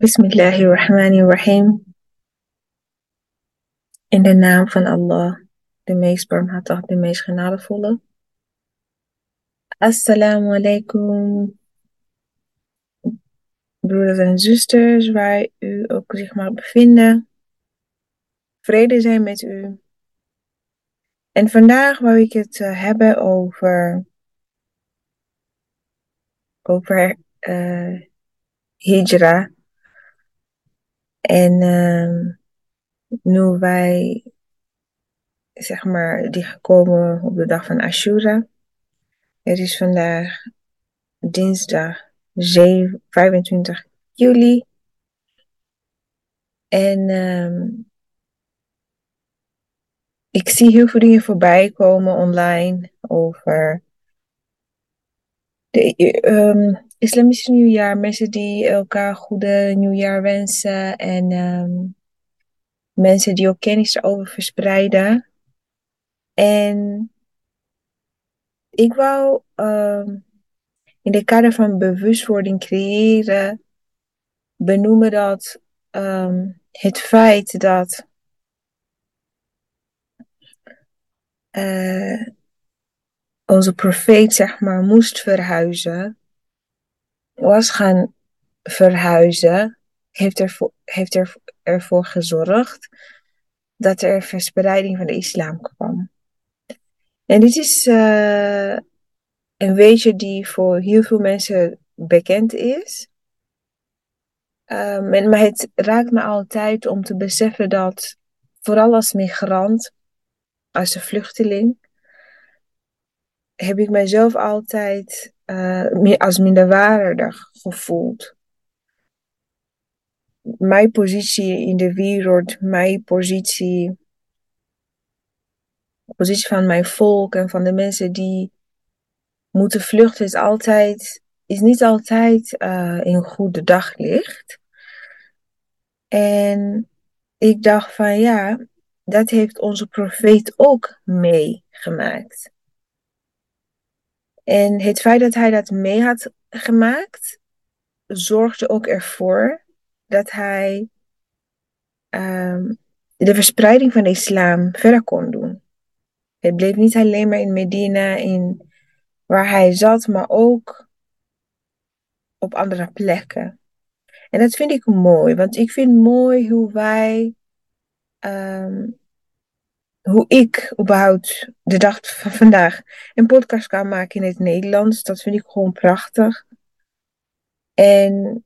Bismillahirrahmanirrahim. In de naam van Allah, de meest barmhartig, de meest genadevolle. Assalamu alaikum, broeders en zusters, waar u ook zich mag bevinden. Vrede zijn met u. En vandaag wou ik het uh, hebben over, over uh, hijra. En uh, nu wij, zeg maar, die gekomen op de dag van Ashura. Het is vandaag dinsdag 7, 25 juli. En um, ik zie heel veel dingen voorbij komen online over de um, islamitische nieuwjaar. Mensen die elkaar goede nieuwjaar wensen. En um, mensen die ook kennis erover verspreiden. En ik wou um, in de kader van bewustwording creëren, benoemen dat um, het feit dat uh, onze profeet, zeg maar, moest verhuizen, was gaan verhuizen, heeft ervoor, heeft er, ervoor gezorgd dat er verspreiding van de islam kwam. En dit is uh, een weetje die voor heel veel mensen bekend is. Um, en, maar het raakt me altijd om te beseffen dat, vooral als migrant, als een vluchteling, heb ik mijzelf altijd uh, als minderwaardig gevoeld. Mijn positie in de wereld, mijn positie, de positie van mijn volk en van de mensen die moeten vluchten, is altijd, is niet altijd uh, in goede daglicht. En ik dacht van ja, dat heeft onze profeet ook meegemaakt. En het feit dat hij dat mee had gemaakt, zorgde ook ervoor dat hij um, de verspreiding van de islam verder kon doen. Het bleef niet alleen maar in Medina, in waar hij zat, maar ook op andere plekken. En dat vind ik mooi, want ik vind mooi hoe wij um, hoe ik überhaupt de dag van vandaag een podcast kan maken in het Nederlands. Dat vind ik gewoon prachtig. En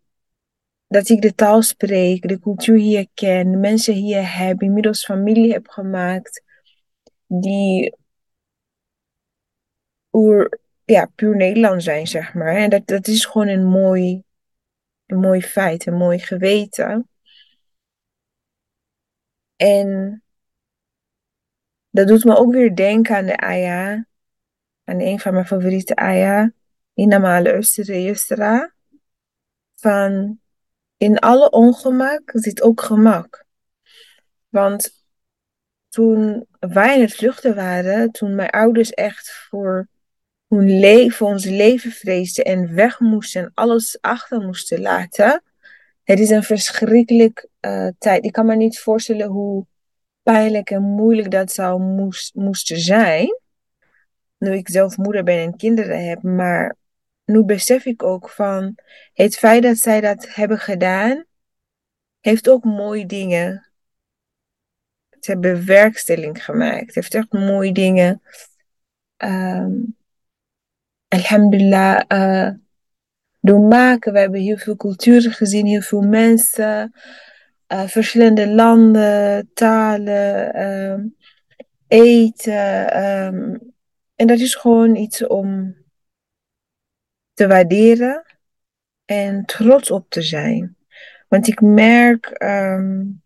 dat ik de taal spreek, de cultuur hier ken, mensen hier heb, inmiddels familie heb gemaakt, die oer, ja, puur Nederlands zijn, zeg maar. En dat, dat is gewoon een mooi, een mooi feit, een mooi geweten. En dat doet me ook weer denken aan de Aya. Aan een van mijn favoriete Aya. Namale Yusra. Van in alle ongemak zit ook gemak. Want toen wij in het vluchten waren, toen mijn ouders echt voor hun leven, ons leven vreesden en weg moesten en alles achter moesten laten. Het is een verschrikkelijk uh, tijd. Ik kan me niet voorstellen hoe pijnlijk en moeilijk dat zou moest, moesten zijn. Nu ik zelf moeder ben en kinderen heb. Maar nu besef ik ook van het feit dat zij dat hebben gedaan, heeft ook mooie dingen. Ze hebben werkstelling gemaakt. Heeft echt mooie dingen. Um, alhamdulillah. Uh, doen maken. We hebben heel veel culturen gezien, heel veel mensen uh, verschillende landen, talen, uh, eten. Um, en dat is gewoon iets om te waarderen en trots op te zijn. Want ik merk um,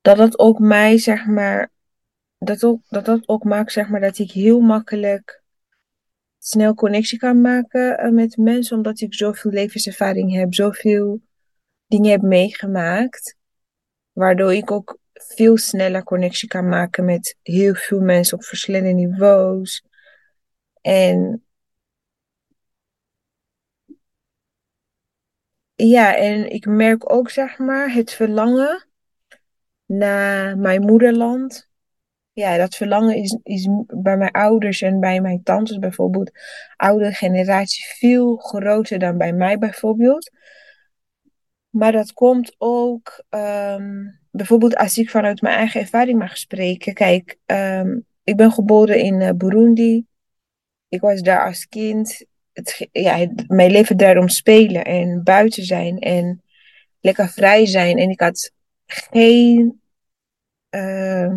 dat dat ook mij, zeg maar, dat, ook, dat dat ook maakt, zeg maar, dat ik heel makkelijk snel connectie kan maken eh, met mensen, omdat ik zoveel levenservaring heb, zoveel dingen heb meegemaakt, waardoor ik ook veel sneller connectie kan maken met heel veel mensen op verschillende niveaus. En ja, en ik merk ook, zeg maar, het verlangen naar mijn moederland. Ja, dat verlangen is, is bij mijn ouders en bij mijn tantes bijvoorbeeld, oude generatie, veel groter dan bij mij bijvoorbeeld. Maar dat komt ook, ehm, bijvoorbeeld als ik vanuit mijn eigen ervaring mag spreken. Kijk, ehm, ik ben geboren in uh, Burundi. Ik was daar als kind. Het, ja, mijn leven daarom spelen en buiten zijn en lekker vrij zijn. En ik had geen, uh,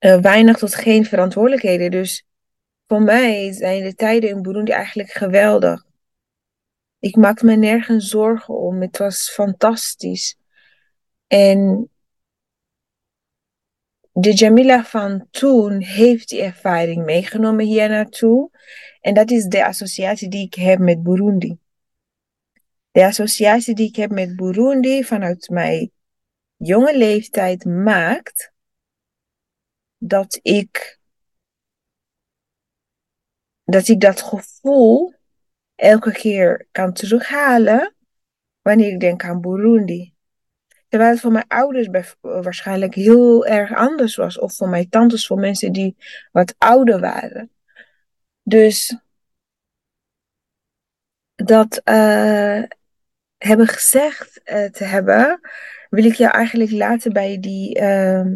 uh, weinig tot geen verantwoordelijkheden. Dus voor mij zijn de tijden in Burundi eigenlijk geweldig. Ik maakte me nergens zorgen om. Het was fantastisch. En de Jamila van toen heeft die ervaring meegenomen hier naartoe. En dat is de associatie die ik heb met Burundi. De associatie die ik heb met Burundi vanuit mijn jonge leeftijd maakt dat ik dat ik dat gevoel elke keer kan terughalen wanneer ik denk aan Burundi. Terwijl het voor mijn ouders waarschijnlijk heel erg anders was. Of voor mijn tantes, voor mensen die wat ouder waren. Dus dat uh, hebben gezegd uh, te hebben, wil ik jou eigenlijk laten bij die, uh,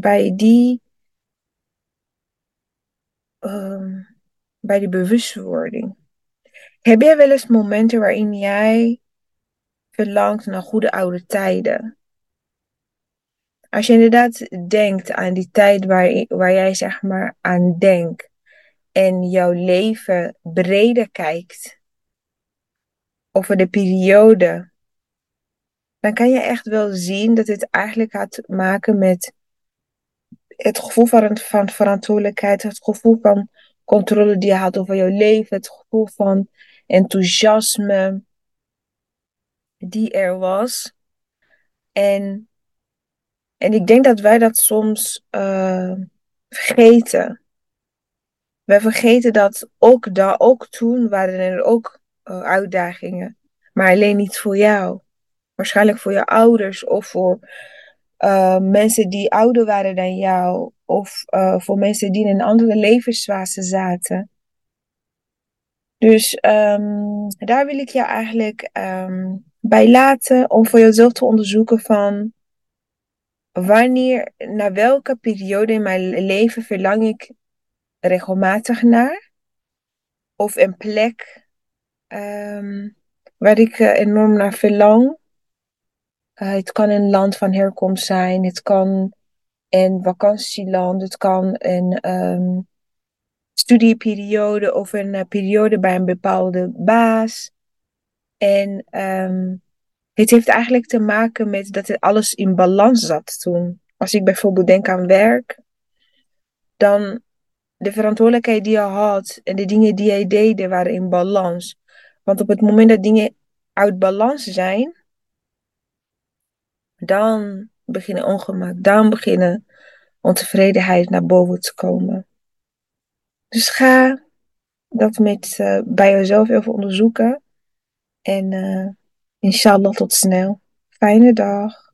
bij die, ehm, bij die bewustwording. Heb jij wel eens momenten waarin jij verlangt naar goede oude tijden? Als je inderdaad denkt aan die tijd waar, waar jij zeg maar aan denkt en jouw leven breder kijkt over de periode, dan kan je echt wel zien dat het eigenlijk te maken met het gevoel van, van verantwoordelijkheid, het gevoel van controle die je had over jouw leven, het gevoel van enthousiasme die er was. En, en ik denk dat wij dat soms uh, vergeten. Wij vergeten dat ook daar, ook toen waren er ook uh, uitdagingen. Maar alleen niet voor jou. Waarschijnlijk voor je ouders of voor uh, mensen die ouder waren dan jou. Of voor mensen die in een andere levensfase zaten. Dus um, daar wil ik je eigenlijk um, bij laten om voor jezelf te onderzoeken van wanneer, naar welke periode in mijn leven verlang ik regelmatig naar. Of een plek um, waar ik uh, enorm naar verlang. Uh, het kan een land van herkomst zijn, het kan een vakantieland, het kan een um, studieperiode of een uh, periode bij een bepaalde baas. En um, het heeft eigenlijk te maken met dat het alles in balans zat toen. Als ik bijvoorbeeld denk aan werk, dan de verantwoordelijkheid die je had en de dingen die jij deed waren in balans. Want op het moment dat dingen uit balans zijn, dan beginnen ongemak, dan beginnen ontevredenheid naar boven te komen. Dus ga dat met, uh, bij jezelf even onderzoeken. En uh, inshallah tot snel. Fijne dag.